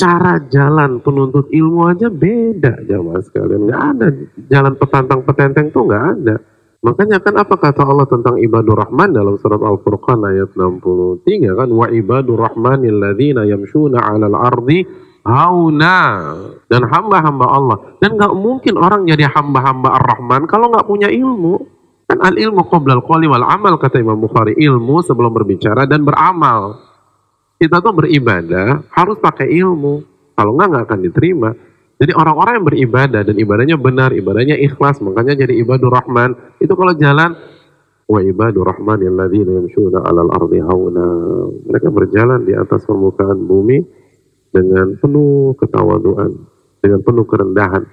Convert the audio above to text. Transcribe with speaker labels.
Speaker 1: cara jalan penuntut ilmu aja beda jamaah sekalian. Nggak ada. Jalan petantang petenteng tuh nggak ada. Makanya kan apa kata Allah tentang ibadur rahman dalam surat Al-Furqan ayat 63 kan? Wa ibadur rahmanil ladzina yamshuna 'alal ardi hauna. Dan hamba-hamba Allah. Dan nggak mungkin orang jadi hamba-hamba Ar-Rahman kalau nggak punya ilmu. Kan al ilmu qoblal qawli wal amal kata Imam Bukhari. Ilmu sebelum berbicara dan beramal kita tuh beribadah harus pakai ilmu. Kalau nggak nggak akan diterima. Jadi orang-orang yang beribadah dan ibadahnya benar ibadahnya ikhlas makanya jadi ibadur rahman. Itu kalau jalan wa ibadur rahman alladzina yamshuna 'alal ardi hauna. Mereka berjalan di atas permukaan bumi dengan penuh ketawaduan dengan penuh kerendahan